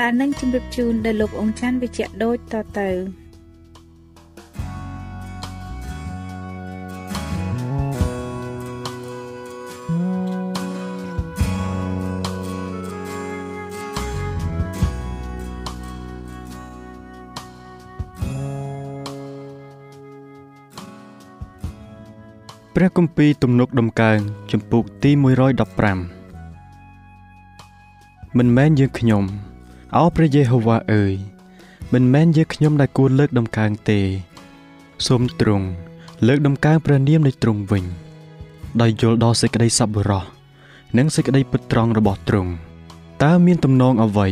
ដែលនឹងជម្រាបជូនដល់លោកអង្គច័ន្ទវិជ្ជៈដូចតទៅព្រះគម្ពីរទំនុកដំកើងចំពុកទី115មិនមែនយើងខ្ញុំ អោព្រះយេហូវ៉ាអើយមិនមែនយើងខ្ញុំដែលគួរលើកដំកើងទេសូមទ្រង់លើកដំកើងព្រះនាមនៃទ្រង់វិញដោយយល់ដល់សេចក្តីសប្បុរសនិងសេចក្តីពិតត្រង់របស់ទ្រង់តើមានទំនងអ្វី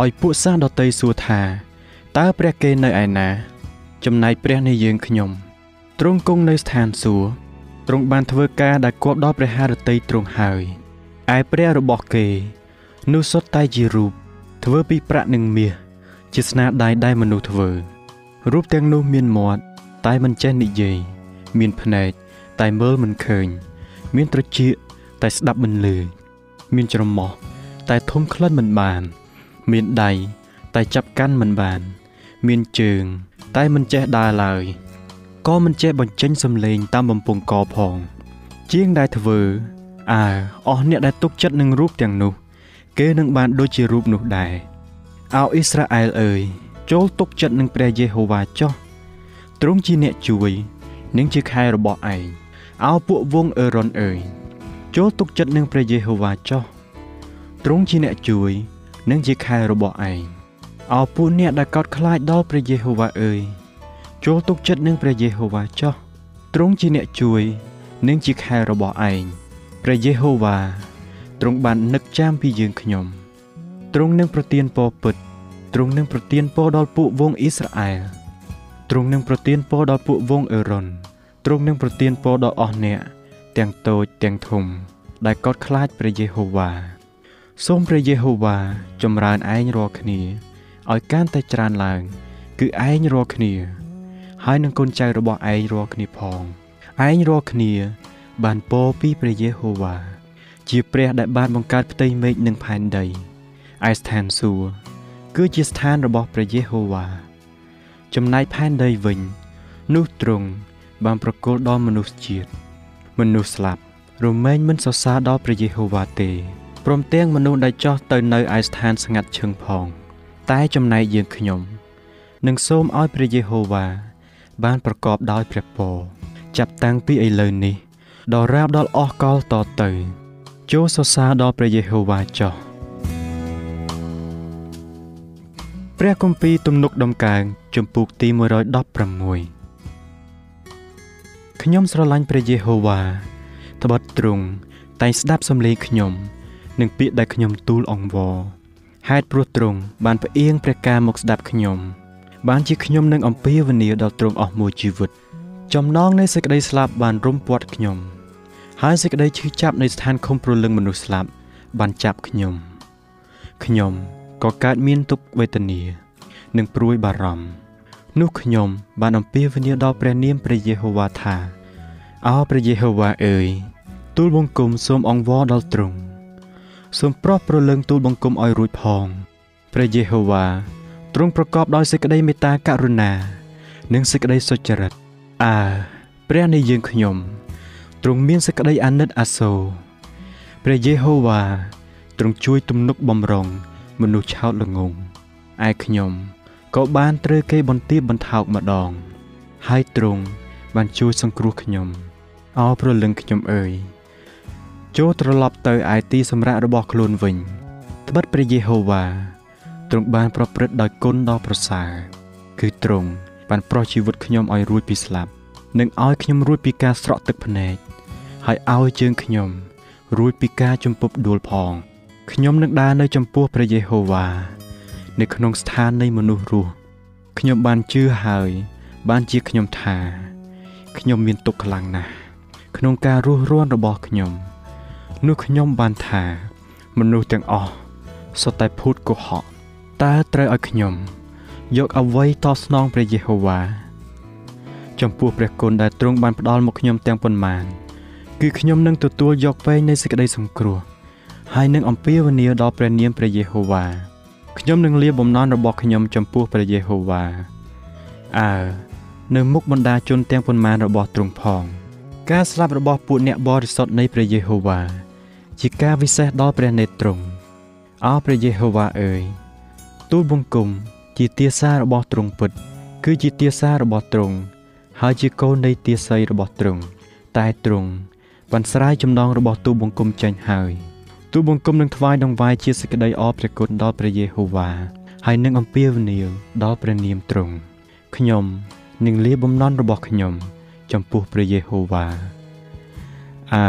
ឲ្យពួកសាសដតីសួរថាតើព្រះគេនៅឯណា ចំណែកព្រះនៃយើងខ្ញុំទ្រង់គង់នៅស្ថានសួគ៌ទ្រង់បានធ្វើការដែលគប់ដល់ព្រះハរតីទ្រង់ហើយឯព្រះរបស់គេនោះសុទ្ធតែជារូប ធ្វើពីប្រាក់និងមាសជាស្នាដៃដែលមនុស្សធ្វើរូបទាំងនោះមានមាត់តែមិនចេះនិយាយមានភ្នែកតែមើលមិនឃើញ មានត្រចៀកតែស្ដាប់មិនឮមានច្រមុះតែធំក្លិនមិនបាន មានដៃតែចាប់កាន់មិនបាន មានជើង តែមិនចេះដើរឡើយក៏មិនចេះបញ្ចេញសំឡេងតាមបំពង់កផង ជាងដែលធ្វើអើអស់អ្នកដែលទុកចិត្តនឹងរូបទាំងនោះ គេនឹងបានដូចជារូបនោះដែរអោអ៊ីស្រាអែលអើយចូលទុកចិត្តនឹងព្រះយេហូវ៉ាចុះទ្រង់ជាអ្នកជួយ និងជាខែរបស់ឯងអោពួកវងអេរ៉ុនអើយចូលទុកចិត្តនឹងព្រះយេហូវ៉ាចុះទ្រង់ជាអ្នកជួយ និងជាខែរបស់ឯងអោពួកអ្នកដែលកោតខ្លាចដល់ព្រះយេហូវ៉ាអើយចូលទុកចិត្តនឹងព្រះយេហូវ៉ាចុះទ្រង់ជាអ្នកជួយ និងជាខែរបស់ឯងព្រះយេហូវ៉ា ទ្រង់បាននឹកចាំពីយើងខ្ញុំទ្រង់នឹងប្រទានពរពិតទ្រង់នឹងប្រទានពរដល់ពួកវងអ៊ីស្រាអែលទ្រង់នឹងប្រទានពរដល់ពួកវងអេរ៉ុនទ្រង់នឹងប្រទានពរដល់អស់អ្នកទាំងតូចទាំងធំ ដែលកោតខ្លាចព្រះយេហូវ៉ាសូមព្រះយេហូវ៉ាចម្រើនឯងរាល់គ្នាឲ្យកាន់តែច្រើនឡើង គឺឯងរាល់គ្នា ហើយនឹងកូនចៅរបស់ឯងរាល់គ្នាផងឯងរាល់គ្នា បានពោពីព្រះយេហូវ៉ា ជាព្រះដែលបានបង្កើតផ្ទៃមេឃនិងផែនដីឯស្ថានសួគ៌គឺជាស្ថានរបស់ព្រះយេហូវ៉ាចំណែកផែនដីវិញ នោះទ្រង់បានប្រគល់ដល់មនុស្សជាតិមនុស្សស្លាប់រមែងមិនសរសើរដល់ព្រះយេហូវ៉ាទេព្រមទាំងមនុស្សដែលចោះទៅនៅឯស្ថានស្ងាត់ឈឹងផង តែចំណែកយើងខ្ញុំនឹងសូមឲ្យព្រះយេហូវ៉ាបានប្រកបដោយព្រះពរចាប់តាំងពីឥឡូវនេះដល់រាបដល់អស់កលតទៅ ចូលសរសើរដល់ព្រះយេហូវ៉ាចុះព្រះគម្ពីរទំនុកដំកើងជំពូកទី116ខ្ញុំស្រឡាញ់ព្រះយេហូវ៉ាត្បិតទ្រង់តែងស្ដាប់សំឡេងខ្ញុំ និងពាក្យដែលខ្ញុំទូលអង្វរហេតុព្រោះទ្រង់បានផ្អៀងព្រះការមកស្ដាប់ខ្ញុំ បានជាខ្ញុំនឹងអំពាវនាវដល់ទ្រង់អស់មួយជីវិត ចំណងនៃសេចក្តីស្លាប់បានរុំព័ទ្ធខ្ញុំ ហើយសេចក្តីឈឺចាប់នៃស្ថានឃុំព្រលឹងមនុស្សស្លាប់បានចាប់ខ្ញុំខ្ញុំក៏កើតមានទុក្ខវេទនា និងព្រួយបារម្ភនោះខ្ញុំបានអំពាវនាវដល់ព្រះនាមព្រះយេហូវ៉ាថាអោព្រះយេហូវ៉ាអើយទូលបង្គំសូមអង្វរដល់ទ្រង់សូមប្រោះប្រលឹងទូលបង្គំឲ្យរួចផងព្រះយេហូវ៉ាទ្រង់ប្រកបដោយសេចក្តីមេត្តាករុណា និងសេចក្តីសុចរិតអើព្រះនៃយើងខ្ញុំ ទ្រង់មានសេចក្តីអាណិតអាសូរព្រះយេហូវ៉ាទ្រង់ជួយទំនុកបំរុងមនុស្សឆោតល្ងងឯខ្ញុំក៏បានត្រូវគេបន្ទាបបន្ថោកម្ដង ហើយទ្រង់បានជួយសង្គ្រោះខ្ញុំអោប្រលឹងខ្ញុំអើយចូលត្រឡប់ទៅឯទីសម្រាប់របស់ខ្លួនវិញត្បិតព្រះយេហូវ៉ាទ្រង់បានប្រព្រឹត្តដោយគុណដ៏ប្រសើរគឺទ្រង់បានប្រោះជីវិតខ្ញុំឲ្យរួចពីស្លាប់និងឲ្យខ្ញុំរួចពីការស្រក់ទឹកភ្នែក ហើយឲ្យជើងខ្ញុំ រួចពីការជំពប់ដួលផងខ្ញុំនឹងដើរនៅចំពោះព្រះយេហូវ៉ានៅក្នុងស្ថាននៃមនុស្សរស់ខ្ញុំបានជឿហើយ បានជាខ្ញុំថា ខ្ញុំមានទុក្ខខ្លាំងណាស់ក្នុងការរស់រានរបស់ខ្ញុំនោះខ្ញុំបានថា មនុស្សទាំងអស់សុទ្ធតែភូតកុហកតើត្រូវឲ្យខ្ញុំ យកអ្វីតស្នងព្រះយេហូវ៉ាចំពោះព្រះគុណដែលទ្រង់បានផ្ដល់មកខ្ញុំទាំងប៉ុន្មាន គឺខ្ញុំនឹងទទួលយកវែងនៃសេចក្តីសង្គ្រោះហើយនឹងអំពាវនាវដល់ព្រះនាមព្រះយេហូវ៉ាខ្ញុំនឹងលាបំណន់របស់ខ្ញុំចំពោះព្រះយេហូវ៉ាអើនៅមុខបណ្ដាជនទាំងប៉ុន្មានរបស់ទ្រង់ផង ការស្លាប់របស់ពួកអ្នកបរិសុទ្ធនៃព្រះយេហូវ៉ាជាការវិសេសដល់ព្រះនេត្រទ្រង់អោព្រះយេហូវ៉ាអើយទូលបង្គំជាទាសារបស់ទ្រង់ពិត គឺជាទាសារបស់ទ្រង់ហើយជាកូននៃទាស័យរបស់ទ្រង់តែទ្រង់ បានស្រាយចំណងរបស់ទូលបង្គំចេញហើយទូលបង្គំនឹងថ្វាយដង្វាយជាសេចក្តីអរព្រះគុណដល់ព្រះយេហូវ៉ាហើយនឹងអំពាវនាវដល់ព្រះនាមទ្រង់ខ្ញុំនឹងលាបំណន់របស់ខ្ញុំ ចំពោះព្រះយេហូវ៉ាអើ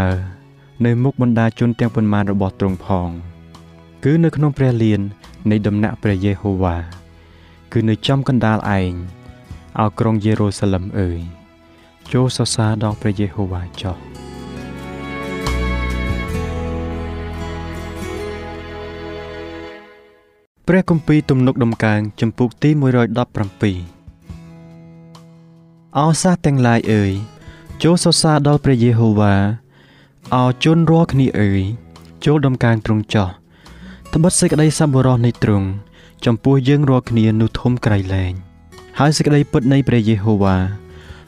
នៅមុខបណ្ដាជនទាំងប៉ុន្មានរបស់ទ្រង់ផង គឺនៅក្នុងព្រះលាននៃដំណាក់ព្រះយេហូវ៉ាគឺនៅចំកណ្ដាលឯងអោក្រុងយេរូសាឡឹមអើយចូលសរសើរដល់ព្រះយេហូវ៉ាចុះ ព្រះគម្ពីរទំនុកដំកើងចំពុកទី117អោសាសទាំងឡាយអើយចូលសរសើរដល់ព្រះយេហូវ៉ាអោជនរាល់គ្នាអើយចូលដំកើងទ្រង់ចោះត្បិតសេចក្តីសប្បុរសនៃទ្រង់ចំពោះយើងរាល់គ្នានោះធំក្រៃលែងហើយសេចក្តីពិតនៃព្រះយេហូវ៉ា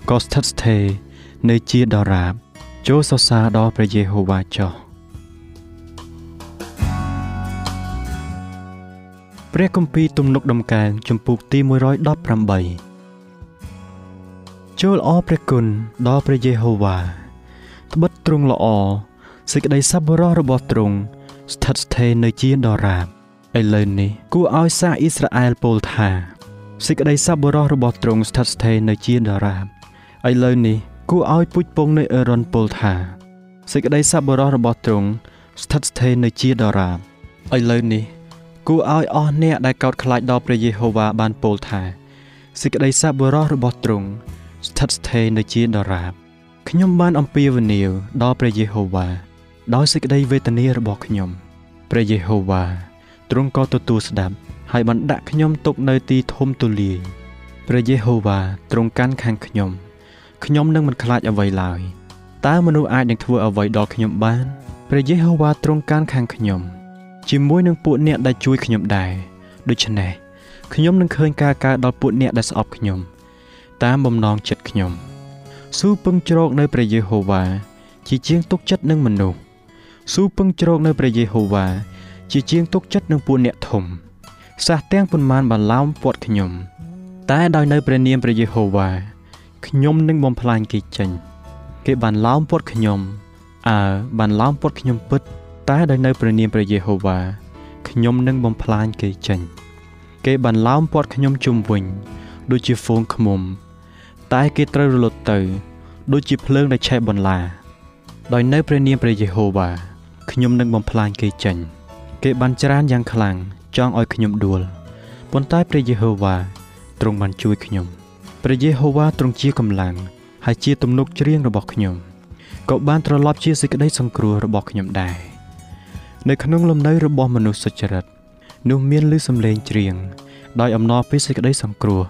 ក៏ស្ថិតស្ថេរនៅជាដរាបចូលសរសើរដល់ព្រះយេហូវ៉ាចោះ ព្រះគម្ពីរទំនុកដំកើងចំពុកទី118ចូលអរព្រះគុណដល់ព្រះយេហូវ៉ាត្បិតទ្រង់ល្អសេចក្តីសប្បុរសរបស់ទ្រង់ស្ថិតស្ថេរនៅជាដរាបឥឡូវនេះគួរឲ្យសាអ៊ីស្រាអែលពោលថាសេចក្តីសប្បុរសរបស់ទ្រង់ស្ថិតស្ថេរនៅជាដរាបឥឡូវនេះគួរឲ្យពុជពងនៅអេរ៉ុនពោលថាសេចក្តីសប្បុរសរបស់ទ្រង់ស្ថិតស្ថេរនៅជាដរាបឥឡូវនេះ គួរឲ្យអស់អ្នកដែលកោតខ្លាចដល់ព្រះយេហូវ៉ាបានពោលថាសេចក្តីសប្បុរសរបស់ទ្រង់ស្ថិតស្ថេរនៅជាដរាបខ្ញុំបានអំពាវនាវដល់ព្រះយេហូវ៉ាដោយសេចក្តីវេទនារបស់ខ្ញុំព្រះយេហូវ៉ាទ្រង់ក៏ទទួលស្ដាប់ហើយបានដាក់ខ្ញុំទុកនៅទីធំទូលាយព្រះយេហូវ៉ាទ្រង់កាន់ខាងខ្ញុំខ្ញុំនឹងមិនខ្លាចអ្វីឡើយតើមនុស្សអាចនឹងធ្វើអ្វីដល់ខ្ញុំបានព្រះយេហូវ៉ាទ្រង់កាន់ខាងខ្ញុំ ជាមួយនឹងពួកអ្នកដែលជួយខ្ញុំដែរដូច្នេះខ្ញុំនឹងឃើញការកើតដល់ពួកអ្នកដែលស្អប់ខ្ញុំតាមបំណងចិត្តខ្ញុំស៊ូពឹងជ្រកនៅព្រះយេហូវ៉ាជាជាងទុកចិត្តនឹងមនុស្សស៊ូពឹងជ្រកនៅព្រះយេហូវ៉ាជាជាងទុកចិត្តនឹងពួកអ្នកធំសះទាំងប៉ុន្មានបានឡោមពាត់ខ្ញុំ តែដោយនៅព្រះនាមព្រះយេហូវ៉ាខ្ញុំនឹងបំផ្លាញគេចេញ គេបានឡោមពាត់ខ្ញុំអើបានឡោមពាត់ខ្ញុំពិត តែដោយនៅព្រះនាមព្រះយេហូវ៉ាខ្ញុំនឹងបំផ្លាញគេចេញ គេបានឡោមព័ទ្ធខ្ញុំជុំវិញ ដូចជាហ្វូងឃ្មុំ តែគេត្រូវរលត់ទៅ ដូចជាភ្លើងដែលឆេះបន្លា ដោយនៅព្រះនាមព្រះយេហូវ៉ាខ្ញុំនឹងបំផ្លាញគេចេញ គេបានច្រានយ៉ាងខ្លាំងចង់ឲ្យខ្ញុំដួលប៉ុន្តែព្រះយេហូវ៉ាទ្រង់បានជួយខ្ញុំព្រះយេហូវ៉ាទ្រង់ជាកម្លាំងហើយជាទំនុកច្រៀងរបស់ខ្ញុំ ក៏បានត្រឡប់ជាសេចក្តីសង្គ្រោះរបស់ខ្ញុំដែរ នៅក្នុងលំនៅរបស់មនុស្សសុចរិតនោះមានឮសំឡេងច្រៀងដោយអំណរពីសេចក្តីសង្គ្រោះ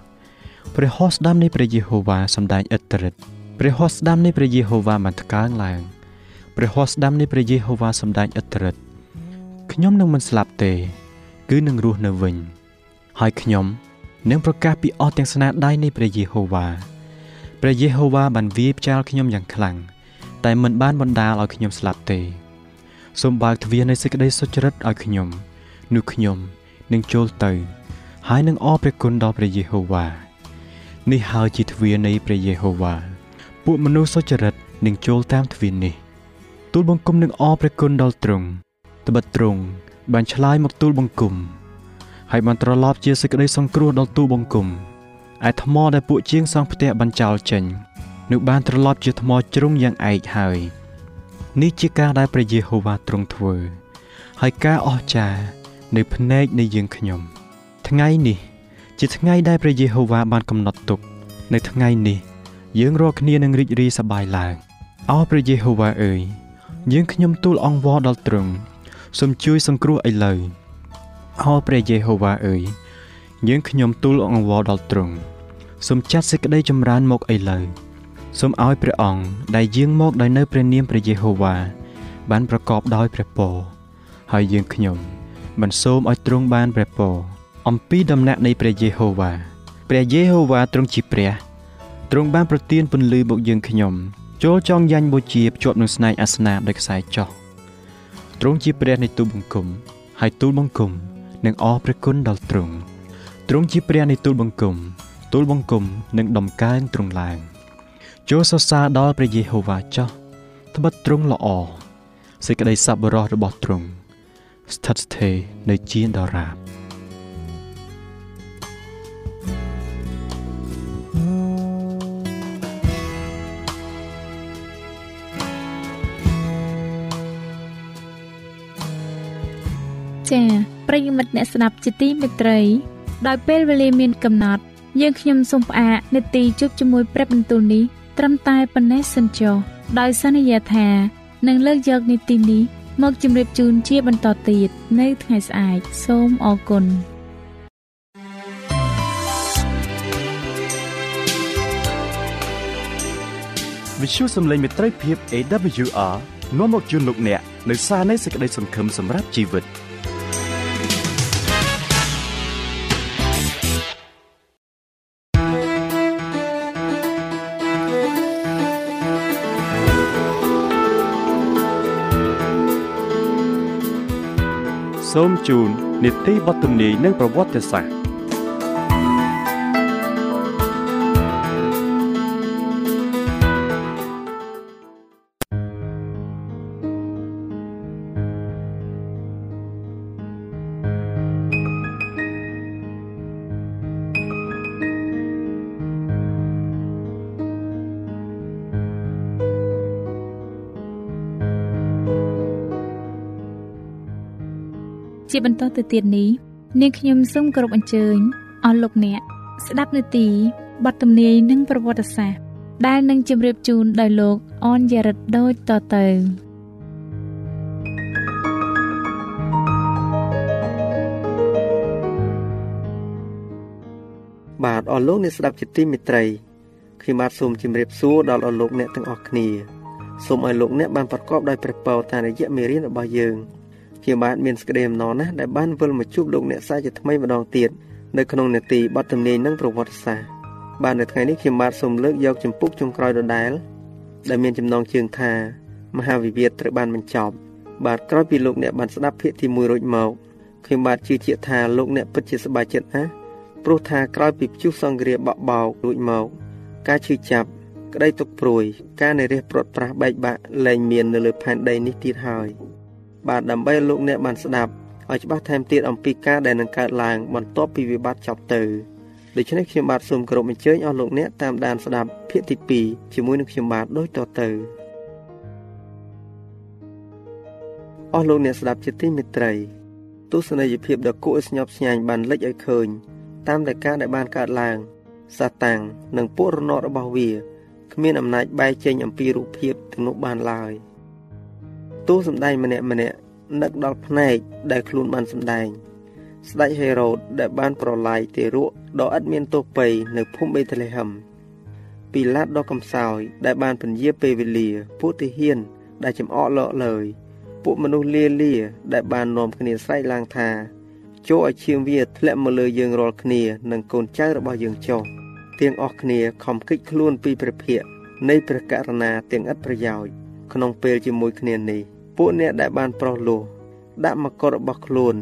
ព្រះហស្តស្ដាំនៃព្រះយេហូវ៉ាសម្ដែងឥទ្ធិឫទ្ធិព្រះហស្តស្ដាំនៃព្រះយេហូវ៉ាបានថ្កើងឡើងព្រះហស្តស្ដាំនៃព្រះយេហូវ៉ាសម្ដែងឥទ្ធិឫទ្ធិខ្ញុំនឹងមិនស្លាប់ទេ គឺនឹងរស់នៅវិញ ហើយខ្ញុំនឹងប្រកាសពីអស់ទាំងស្នាដៃនៃព្រះយេហូវ៉ាព្រះយេហូវ៉ាបានវាយផ្ចាលខ្ញុំយ៉ាងខ្លាំងតែមិនបានបណ្ដាលឲ្យខ្ញុំស្លាប់ទេ សូមបើកទ្វារនៃសេចក្តីសុចរិតឲ្យខ្ញុំនោះខ្ញុំនឹងចូលទៅ ហើយនឹងអរព្រះគុណដល់ព្រះយេហូវ៉ានេះហើយជាទ្វារនៃព្រះយេហូវ៉ាពួកមនុស្សសុចរិតនឹងចូលតាមទ្វារនេះទូលបង្គំនឹងអរព្រះគុណដល់ទ្រង់ត្បិតទ្រង់បានឆ្លើយមកទូលបង្គំហើយបានត្រឡប់ជាសេចក្តីសង្គ្រោះដល់ទូលបង្គំឯថ្មដែលពួកជាងសង់ផ្ទះបានចោលចេញនឹងបានត្រឡប់ជាថ្មជ្រុងយ៉ាងឯកហើយ នេះជាការដែលព្រះយេហូវ៉ាទ្រង់ធ្វើ ហើយការអស្ចារ្យនៅភ្នែកនៃយើងខ្ញុំ ថ្ងៃនេះ ជាថ្ងៃដែលព្រះយេហូវ៉ាបានកំណត់ទុក នៅថ្ងៃនេះ យើងរាល់គ្នានឹងរីករាយសប្បាយឡើងអោព្រះយេហូវ៉ាអើយយើងខ្ញុំទូលអង្វរដល់ទ្រង់សូមជួយសង្គ្រោះឥឡូវអោព្រះយេហូវ៉ាអើយយើងខ្ញុំទូលអង្វរដល់ទ្រង់សូមចាត់សេចក្តីចម្រើនមកឥឡូវ សូមឲ្យព្រះអង្គដែលយាងមកដោយនៅព្រះនាមព្រះយេហូវ៉ាបានប្រកបដោយព្រះពរហើយយើងខ្ញុំបានសូមឲ្យទ្រង់បានព្រះពរអំពីដំណាក់នៃព្រះយេហូវ៉ាព្រះយេហូវ៉ាទ្រង់ជាព្រះទ្រង់បានប្រទានពន្លឺមកយើងខ្ញុំចូលចងយ៉ាញ់បូជាភ្ជាប់នឹងស្នែងអាសនាដោយខ្សែចោះទ្រង់ជាព្រះនៃទូលបង្គំហើយទូលបង្គំនឹងអរព្រះគុណដល់ទ្រង់ទ្រង់ជាព្រះនៃទូលបង្គំទូលបង្គំនឹងដំកើងទ្រង់ឡើង ចូលសរសើរដល់ព្រះយេហូវ៉ាចោះត្បិតទ្រង់ល្អសេចក្តីសប្បុរសរបស់ទ្រង់ស្ថិតស្ថេរនៅជាដរាបចា៎ប្រិយមិត្តអ្នកស្ដាប់ជាទីមេត្រី ដោយពេលវេលាមានកំណត់ យើងខ្ញុំសូមផ្អាកនាទីជប់ជាមួយព្រឹបបន្ទូលនេះ ត្រឹមតែប៉ុណ្ណេះសិនចុះដោយសន្យាថានឹងលើកយកនីតិនេះមកជម្រាបជូនជាបន្តទៀតនៅថ្ងៃស្អែកសូមអរគុណវិទ្យុសំឡេងមេត្រីភាព AWR នាំមកជូនលោកអ្នកនៅសារនៃសេចក្តីសង្ឃឹមសម្រាប់ជីវិត។ សូមជូននីតិបទទំនាយនិងប្រវត្តិសាស្ត្រ ជាបន្តទៅទៀតនេះនាងខ្ញុំសូមគោរពអញ្ជើញអស់លោកអ្នកស្ដាប់នាទីបទទំនាយនិងប្រវត្តិសាស្ត្រដែលនឹងជម្រាបជូនដោយលោកអនយ៉ារិតដូចតទៅបាទអស់លោកអ្នកស្ដាប់ជាទីមេត្រីខ្ញុំបាទសូមជម្រាបសួរដល់អស់លោកអ្នកទាំងអស់គ្នាសូមឲ្យលោកអ្នកបានប្រកបដោយព្រះពរតាមរយៈមេរៀនរបស់យើង ខ្ញុំបាទមានសេចក្តីអំណរណាស់ដែលបានវិលមកជួបលោកអ្នកសាជាថ្មីម្ដងទៀតនៅក្នុងនេតិបទទំនាយនិងប្រវត្តិសាស្ត្របាទនៅថ្ងៃនេះខ្ញុំបាទសូមលើកយកចម្ពោះចុងក្រោយដដែលដែលមានចំណងជើងថាមហាវិវាទត្រូវបានបញ្ចប់បាទក្រោយពីលោកអ្នកបានស្ដាប់ភាគទី1រួចមកខ្ញុំបាទជឿជាក់ថាលោកអ្នកពិតជាសប្បាយចិត្តណាស់ព្រោះថាក្រោយពីព្យុះសង្គ្រាមបក់បោករួចមកការឈឺចាប់ក្តីទុកព្រួយ ការនិរិះព្រាត់ប្រាសបែកបាក់លែងមាននៅលើផែនដីនេះទៀតហើយ បាទដើម្បីលោកអ្នកបានស្ដាប់ឲ្យច្បាស់ថែមទៀតអំពីការដែលនឹងកើតឡើងបន្ទាប់ពីវិបត្តិចប់ទៅដូច្នេះខ្ញុំបាទសូមគោរពអញ្ជើញអស់លោកអ្នកតាមដានស្ដាប់ភាគទី2ជាមួយនឹងខ្ញុំបាទដូចតទៅអស់លោកអ្នកស្ដាប់ជាទីមេត្រីទស្សនីយភាពដ៏គួរឲ្យស្ញប់ស្ញែងបានលេចឲ្យឃើញតាមតែការដែលបានកើតឡើងសាតាំងនិងពួករណករបស់វាគ្មានអំណាចបែកចេញអំពីរូបភាពទាំងនោះបានឡើយ។ តួសម្ដែងម្នាក់ម្នាក់នឹកដល់ភ្នែកដែលខ្លួនបានសម្ដែង ស្ដេចហេរ៉ូតដែលបានប្រឡាយទារកដ៏ឥតមានទោសពៃនៅភូមិបេតលេហឹមពីឡាតដ៏កំសោយដែលបានពន្យាពេលវេលាពួកទាហាន ដែលចំអកលក់លើយពួកមនុស្សលាលាដែលបាននាំគ្នាស្រែកឡើងថាចូលឲ្យឈាមវាធ្លាក់មកលើយើងរាល់គ្នានិងកូនចៅរបស់យើងចុះទាំងអស់គ្នាខំគិតខ្លួនពីព្រះភិក្ខនៃព្រះករុណាទាំងឥតប្រយោជន៍ក្នុងពេលជាមួយគ្នានេះ ពួកអ្នកដែលបានប្រោះលោះដាក់មកុដរបស់ខ្លួន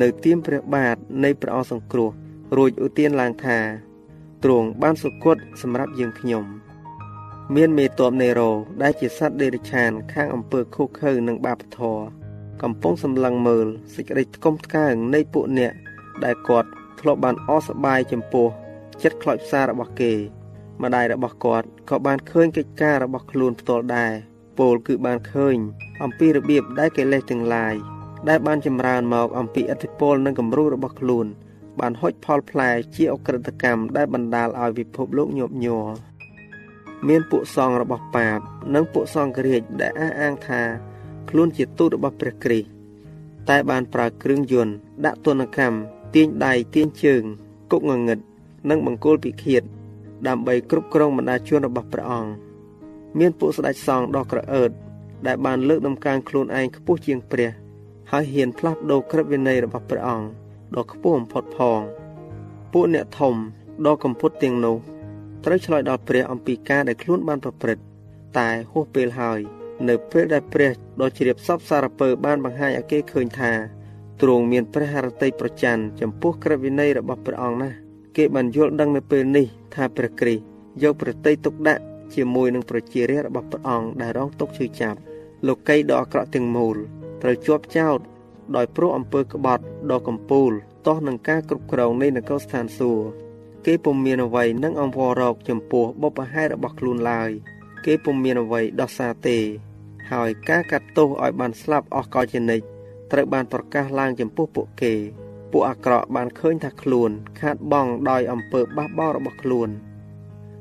នៅទៀមព្រះបាទនៃព្រះអង្គសង្គ្រោះរួចឧទានឡើងថាទ្រង់បានសុគតសម្រាប់យើងខ្ញុំមានមេតបនេរ៉ូដែលជាសត្វដេរឆាន ខាងអំពើខុសខើនិងបាបធរកំពុងសម្លឹងមើលសេចក្តីថ្កុំថ្កើងនៃពួកអ្នកដែលគាត់ធ្លាប់បានអសប្បាយចំពោះចិត្តខ្លោចផ្សារបស់គេម្ដាយរបស់គាត់ក៏បានឃើញកិច្ចការរបស់ខ្លួនផ្ទាល់ដែរ ពលគឺបានឃើញ អំពីរបៀបដែលកិលេសទាំងឡាយដែលបានចម្រើនមកអំពីអធិពលនិងគំរូរបស់ខ្លួន បានហុចផលផ្លែជាអក្រិតកម្មដែលបណ្ដាលឲ្យពិភពលោកញាប់ញ័រមានពួកសង្ឃរបស់បាប និងពួកសង្ឃរាជដែលអះអាងថា ខ្លួនជាទូតរបស់ព្រះគ្រីស្ទតែបានប្រើគ្រឿងយន្តដាក់ទណ្ឌកម្មទាញដៃទាញជើងគុកងងឹតនិងបង្គោលពិឃាតដើម្បីគ្រប់គ្រងបណ្ដាជនរបស់ព្រះអង្គ មានពួកស្ដេចសង្ឃដ៏ក្រអឺតដែលបានលើកដំកើងខ្លួនឯងខ្ពស់ជាងព្រះ ហើយហ៊ានផ្លាស់ប្ដូរក្រឹតវិន័យរបស់ព្រះអង្គដ៏ខ្ពស់បំផុតផងពួកអ្នកធំដ៏កំពត់ទាំងនោះត្រូវឆ្លើយដល់ព្រះអំពីការដែលខ្លួនបានប្រព្រឹត្តតែហួសពេលហើយនៅពេលដែលព្រះដ៏ជ្រាបសពសារពើបានបង្ហាញឲ្យគេឃើញថាទ្រង់មានព្រះハរតីប្រច័នចំពោះក្រឹតវិន័យរបស់ព្រះអង្គណាស់គេបានយល់ដឹងនៅពេលនេះថាព្រះគ្រីស្ទយកប្រតិទុកដាក់ ជាមួយនឹងប្រជារាស្ត្ររបស់ព្រះអង្គដែលរងទុក្ខឈឺចាប់លោកីដ៏អាក្រក់ទាំងមូលត្រូវជាប់ចោទដោយព្រោះអំពើក្បត់ដ៏កំពូលទាស់នឹងការគ្រប់គ្រងនៃនគរស្ថានសួគ៌គេពុំមានអ្វីនឹងអង្វររោគចំពោះបុព្វហេតុរបស់ខ្លួនឡើយគេពុំមានអ្វីដោះសារទេ ហើយការកាត់ទោសឲ្យបានស្លាប់អស់កលជានិច្ចត្រូវបានប្រកាសឡើងចំពោះពួកគេ ពួកអាក្រក់បានឃើញថាខ្លួន ខាតបង់ដោយអំពើបះបោររបស់ខ្លួន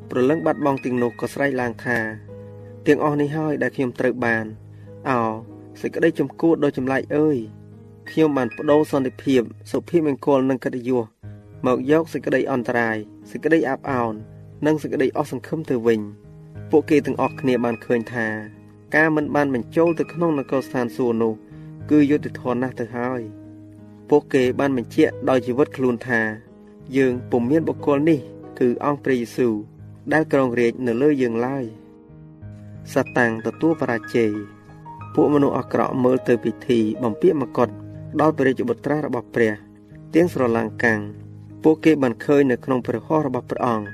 ព្រលឹងបាត់បង់ទាំងនោះក៏ស្រែកឡើងថាទាំងអស់នេះហើយដែលខ្ញុំត្រូវបានអោសេចក្តីចំគួតដ៏ចម្លែកអើយខ្ញុំបានបដូរសន្តិភាពសុភមង្គលនិងកិត្តិយសមកយកសេចក្តីអន្តរាយសេចក្តីអាប់អោននិងសេចក្តីអស់សង្ឃឹមទៅវិញពួកគេទាំងអស់គ្នាបានឃើញថា ការមិនបានបញ្ចូលទៅក្នុងនគរស្ថានសួគ៌នោះគឺយុត្តិធម៌ណាស់ទៅហើយពួកគេបានបញ្ជាក់ដោយជីវិតខ្លួនថា យើងពុំមានបុគ្គលនេះ គឺអង្គព្រះយេស៊ូវ ដែលគ្រងរាជនៅលើយើងឡើយសតាំងទទួលបរាជ័យពួកមនុស្សអាក្រក់មើលទៅពិធីបំពាក់មកុដដល់ព្រះរាជបុត្រារបស់ព្រះទាំងស្រឡាំងកាំងពួកគេបានឃើញនៅក្នុងព្រះហស្ថរបស់ព្រះអង្គ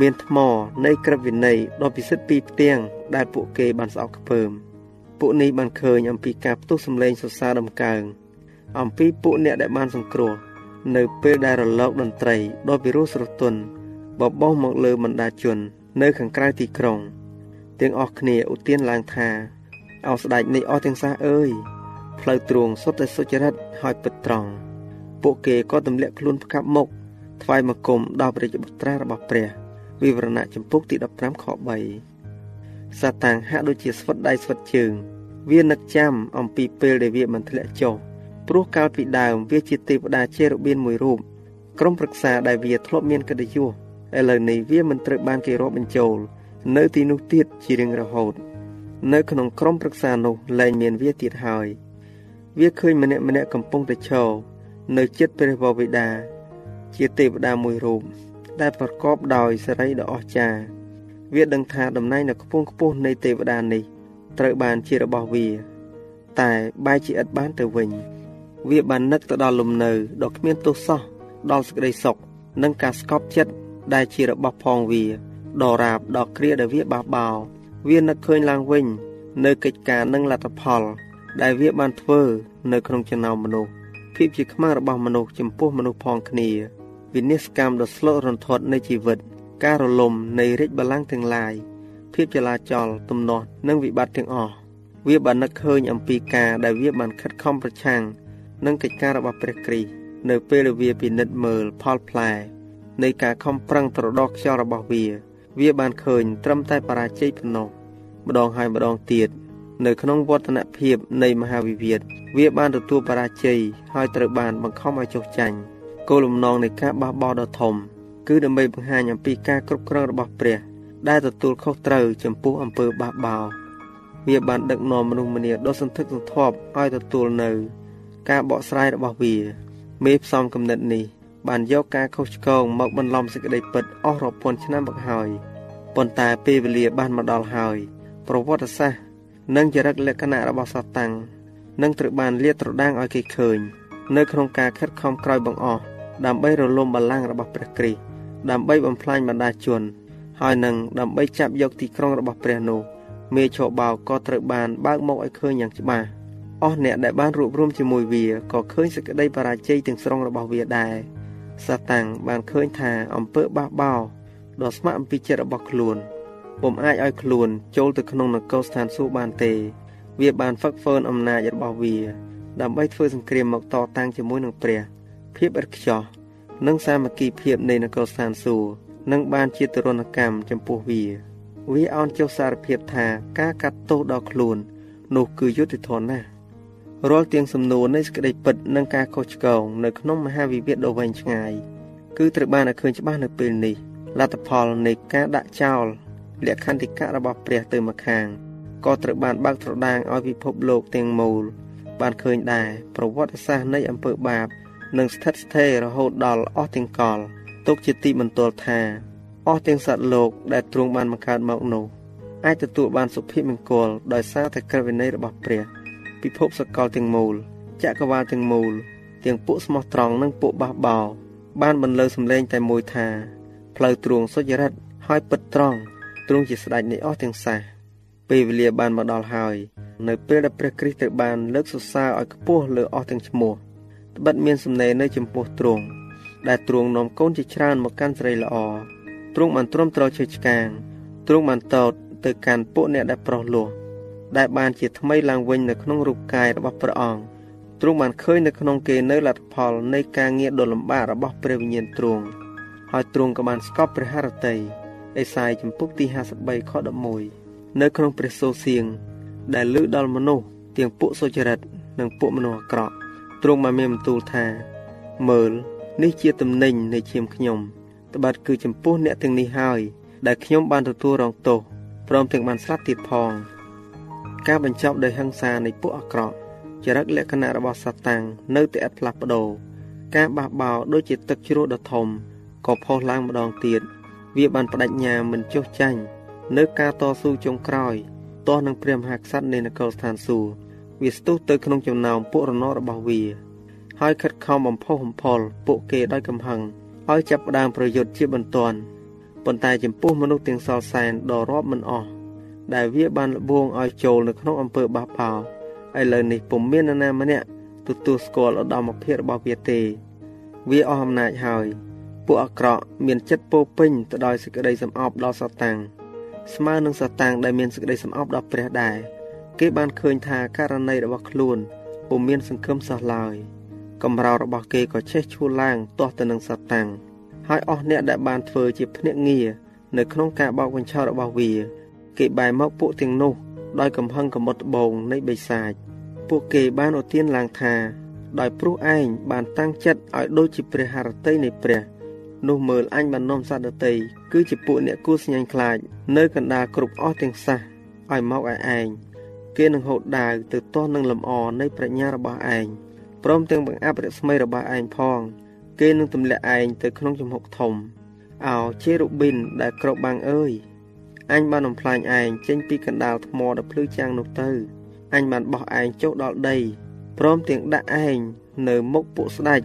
មានថ្មនៃក្រឹតវិន័យដ៏ពិសិដ្ឋពីរផ្ទាំងដែលពួកគេបានស្អប់ខ្ពើមពួកនេះបានឃើញអំពីការផ្ទុះសម្លេងសរសើរដំកើងអំពីពួកអ្នកដែលបានសង្គ្រោះនៅពេលដែលរលកតន្ត្រីដ៏ពិរោះស្រទន់ បបោះមកលើបណ្ដាជន នៅខាងក្រៅទីក្រុង ទាំងអស់គ្នាឧទានឡើងថាអោស្ដេចនៃអស់ទាំងសះអើយផ្លូវទ្រង់សុទ្ធតែសុចរិតហើយពិតត្រង់ពួកគេក៏ទម្លាក់ខ្លួនផ្កាប់មុខថ្វាយបង្គំដល់ព្រះបុត្រារបស់ព្រះវិវរណៈចំពុកទី15ខ3សាតាំងហាក់ដូចជាស្វិតដៃស្វិតជើង វានឹកចាំអំពីពេលដែលវាមិនធ្លាក់ចុះព្រោះកាលពីដើមវាជាទេវតាជារបៀនមួយរូបក្រុមប្រឹក្សាដែលវាធ្លាប់មានកិត្តិយស ឥឡូវនេះវាមិនត្រូវបានគេរាប់បញ្ចូល នៅទីនោះទៀតជារៀងរហូត នៅក្នុងក្រុមប្រឹក្សានោះលែងមានវាទៀតហើយ វាឃើញម្នាក់ម្នាក់កំពុងតែឈរនៅចិត្តព្រះវរបិតាជាទេវតាមួយរូបដែលប្រកបដោយសេរីដ៏អស្ចារ្យវាដឹងថាតំណែងនៅខ្ពង់ខ្ពស់នៃទេវតានេះ ត្រូវបានជារបស់វា តែបែរជាឥតបានទៅវិញ វាបាននឹកទៅដល់លំនៅដ៏គ្មានទោសសោះដល់សេចក្តីសុខនិងការស្កប់ចិត្ត ដែលជារបស់ផងវាដរាបដល់គ្រាដែលវាបះបោវានឹកឃើញឡើងវិញ នៅកិច្ចការនិងលទ្ធផល ដែលវាបានធ្វើនៅក្នុងចំណោមមនុស្សភាពជាខ្មាំងរបស់មនុស្សចំពោះមនុស្សផងគ្នាវិនិស្សកម្មដ៏ស្លូតរន្ធត់នៃជីវិត ការរលំនៃរាជបល្ល័ង្កទាំងឡាយភាពចលាចលទំនាស់និងវិបត្តិទាំងអស់វាបាននឹកឃើញអំពីការដែលវាបានខិតខំប្រឆាំងនិងកិច្ចការរបស់ព្រះគ្រីស្ទនៅពេលវាពិនិត្យមើលផលផ្លែ នៃការខំប្រឹងត្រដោះខ្យល់របស់វា វាបានឃើញត្រឹមតែបរាជ័យប៉ុណ្ណោះម្ដងហើយម្ដងទៀតនៅក្នុងវឌ្ឍនភាពនៃមហាវិវាទវាបានទទួលបរាជ័យហើយត្រូវបានបង្ខំឲ្យចុះចាញ់គោលបំណងនៃការបះបោរដ៏ធំ គឺដើម្បីបង្ហាញអំពីការគ្រប់គ្រងរបស់ព្រះ ដែលទទួលខុសត្រូវចំពោះអំពើបះបោរវាបានដឹកនាំមនុស្សម្នាដ៏សន្ធឹកសន្ធាប់ឲ្យទទួលនៅ ការបកស្រាយរបស់វា មេផ្សំគំនិតនេះ បានយកការខុសឆ្គងមកបន្លំសេចក្តីពិតអស់រាប់ពាន់ឆ្នាំមកហើយប៉ុន្តែពេលវេលាបានមកដល់ហើយ ប្រវត្តិសាស្ត្រនិងចរិតលក្ខណៈរបស់សាតាំងនឹងត្រូវបានលាតត្រដាងឲ្យគេឃើញ នៅក្នុងការខិតខំក្រោយបង្អស់ដើម្បីរលំបល្ល័ង្ករបស់ព្រះគ្រីស្ទដើម្បីបំផ្លាញបណ្ដាជន ហើយនឹងដើម្បីចាប់យកទីក្រុងរបស់ព្រះនោះមេឈបោក៏ត្រូវបានបើកមកឲ្យឃើញយ៉ាងច្បាស់អស់អ្នកដែលបានរួបរวมជាមួយវាក៏ឃើញសេចក្តីបរាជ័យទាំងស្រុងរបស់វាដែរ សាតាំងបានឃើញថាអំពើបះបោរដ៏ស្ម័គ្រអំពីចិត្តរបស់ខ្លួនពុំអាចឲ្យខ្លួនចូលទៅក្នុងនគរស្ថានសួគ៌បានទេ វាបានហ្វឹកហ្វឺនអំណាចរបស់វា ដើម្បីធ្វើសង្គ្រាមមកតតាំងជាមួយនឹងព្រះ ភាពឥតខ្ចោះនិងសាមគ្គីភាពនៃនគរស្ថានសួគ៌នឹងបានជាទរណកម្មចំពោះវា វាអន់ចុះសារភាពថាការកាត់ទោសដល់ខ្លួន នោះគឺយុត្តិធម៌ណាស់ រាល់ទាំងសំណួរនៃសេចក្តីពិតនិងការខុសឆ្គងនៅក្នុងមហាវិវាទដ៏វែងឆ្ងាយគឺត្រូវបានឲ្យឃើញច្បាស់នៅពេលនេះលទ្ធផលនៃការដាក់ចោលលក្ខន្តិកៈរបស់ព្រះទៅម្ខាងក៏ត្រូវបានបើកត្រដាងឲ្យពិភពលោកទាំងមូល បានឃើញដែរប្រវត្តិសាស្ត្រនៃអំពើបាបនឹងស្ថិតស្ថេររហូតដល់អស់ទាំងកលទុកជាទីបន្ទាល់ថាអស់ទាំងសត្វលោកដែលទ្រង់បានបង្កើតមកនោះអាចទទួលបានសុភមង្គលដោយសារតែក្រឹតវិន័យរបស់ព្រះ ពិភពសកលទាំងមូលចក្រវាលទាំងមូលទាំងពួកស្មោះត្រង់និងពួកបះបោរបានបន្លឺសម្លេងតែមួយថាផ្លូវទ្រង់សុចរិតហើយពិតត្រង់ទ្រង់ជាស្ដេចនៃអស់ទាំងសះពេលវេលាបានមកដល់ហើយ នៅពេលដែលព្រះគ្រីស្ទត្រូវបានលើកសរសើរឲ្យខ្ពស់លើអស់ទាំងឈ្មោះត្បិតមានសំណេរនៅចំពោះទ្រង់ដែលទ្រង់នាំកូនជាច្រើនមកកាន់ស្រីល្អទ្រង់បានទ្រាំទ្រឈើឆ្កាងទ្រង់បានតោតទៅកាន់ពួកអ្នកដែលប្រុសលោះ ដែលបានជាថ្មីឡើងវិញនៅក្នុងរូបកាយរបស់ព្រះអង្គទ្រង់បានឃើញនៅក្នុងគេនៅលទ្ធផលនៃការងារដ៏លំបាករបស់ព្រះវិញ្ញាណទ្រង់ហើយទ្រង់ក៏បានស្កប់ព្រះハរតីអេសាយចំពុកទី53ខ11នៅក្នុងព្រះសូរសៀងដែលលើដល់មនុស្សទាំងពួកសុចរិតនិងពួកមនុស្សអាក្រក់ទ្រង់បានមានបន្ទូលថាមើលនេះជាទំនិញនៃឈាមខ្ញុំត្បិតគឺចំពោះអ្នកទាំងនេះហើយដែលខ្ញុំបានទទួលរងទោសព្រមទាំងបានស្លាប់ទៀតផង ការបញ្ចប់ដោយហិង្សានៃពួកអាក្រក់ចរិតលក្ខណៈរបស់សាតាំងនៅតែឥតផ្លាស់ប្ដូរការបះបោរដូចជាទឹកជ្រោះដ៏ធំក៏ផុសឡើងម្ដងទៀតវាបានបដិញ្ញាមិនចុះចាញ់នៅការតស៊ូចុងក្រោយទាស់នឹងព្រះមហាក្សត្រនៃនគរស្ថានសួគ៌វាស្ទុះទៅក្នុងចំណោមពួករណរបស់វា ហើយខិតខំបំផុសបំផុលពួកគេដោយកំហឹងឲ្យចាប់ផ្ដើមប្រយុទ្ធជាបន្ទាន់ប៉ុន្តែចំពោះមនុស្សទាំងសល់សែនដ៏រាប់មិនអស់ ដែលវាបានលបងឲ្យចូលនៅក្នុងអំពើបះបោឥឡូវនេះពុំមាននរណាម្នាក់ទទួលស្គាល់ឧត្តមភាពរបស់វាទេ វាអស់អំណាចហើយ ពួកអាក្រក់មានចិត្តពោពេញទៅដោយសេចក្តីសំអប់ដល់សតាំងស្មើនឹងសតាំងដែលមានសេចក្តីសំអប់ដល់ព្រះដែរគេបានឃើញថាករណីរបស់ខ្លួនពុំមានសង្ឃឹមសោះឡើយកំរោលរបស់គេក៏ឆេះឈួលឡើងទាស់ទៅនឹងសតាំងហើយអស់អ្នកដែលបានធ្វើជាភ្នាក់ងារនៅក្នុងការបោកបញ្ឆោតរបស់វា គេបែរមកពួកទាំងនោះដោយកំហឹងកំមុតត្បូងនៃបិសាចពួកគេបានឧទានឡើងថា ដោយព្រោះឯងបានតាំងចិត្តឲ្យដូចជាព្រះハរតីនៃព្រះនោះមើលអញបាននាំសត្វដតីគឺជាពួកអ្នកគួស្ញាញ់ខ្លាច នៅកណ្ដាលគ្រប់អស់ទាំងសះឲ្យមកឲ្យឯងគេនឹងហូតដាវទៅទាស់នឹងលំអនៃប្រាជ្ញារបស់ឯងព្រមទាំងបង្អាប់រស្មីរបស់ឯងផង គេនឹងទម្លាក់ឯងទៅក្នុងជំហុកធំអោជេរូប៊ីនដែលក្របបាំងអើយ អញបានបំផ្លាញឯងចេញពីកណ្ដាលថ្មដ៏ភ្លឺចាំងនោះទៅអញបានបោះឯងចុះដល់ដីព្រមទាំងដាក់ឯងនៅមុខពួកស្ដេច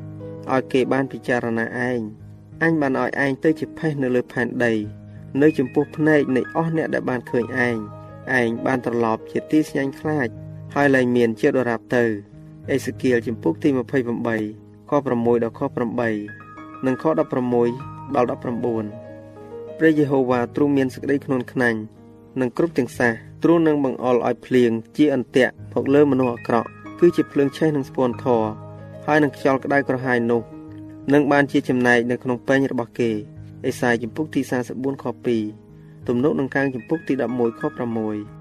ឲ្យគេបានពិចារណាឯងអញបានឲ្យឯងទៅជាផេះនៅលើផែនដី នៅចំពោះភ្នែកនៃអស់អ្នកដែលបានឃើញឯងឯងបានត្រឡប់ជាទីស្ញាញ់ខ្លាច ហើយលែងមានជាដរាបទៅអេសេគៀលចំពុកទី28ខ6ដល់ខ8និងខ16ដល់19 ព្រះយេហូវ៉ាទ្រង់មានសេចក្តីខ្នន់ខ្នាញ់និងគ្រប់ទាំងសះទ្រង់នឹងបង្អល់ឲ្យភ្លៀងជាអន្ទាក់មកលើមនុស្សអាក្រក់គឺជាភ្លើងឆេះនិងស្ពាន់ធរហើយនឹងខ្យល់ក្តៅក្រហាយនោះនឹងបានជាចំណែកនៅក្នុងពេញរបស់គេអេសាយចំពុកទី44ខ2ទំនុកនឹងកាងចំពុកទី11ខ6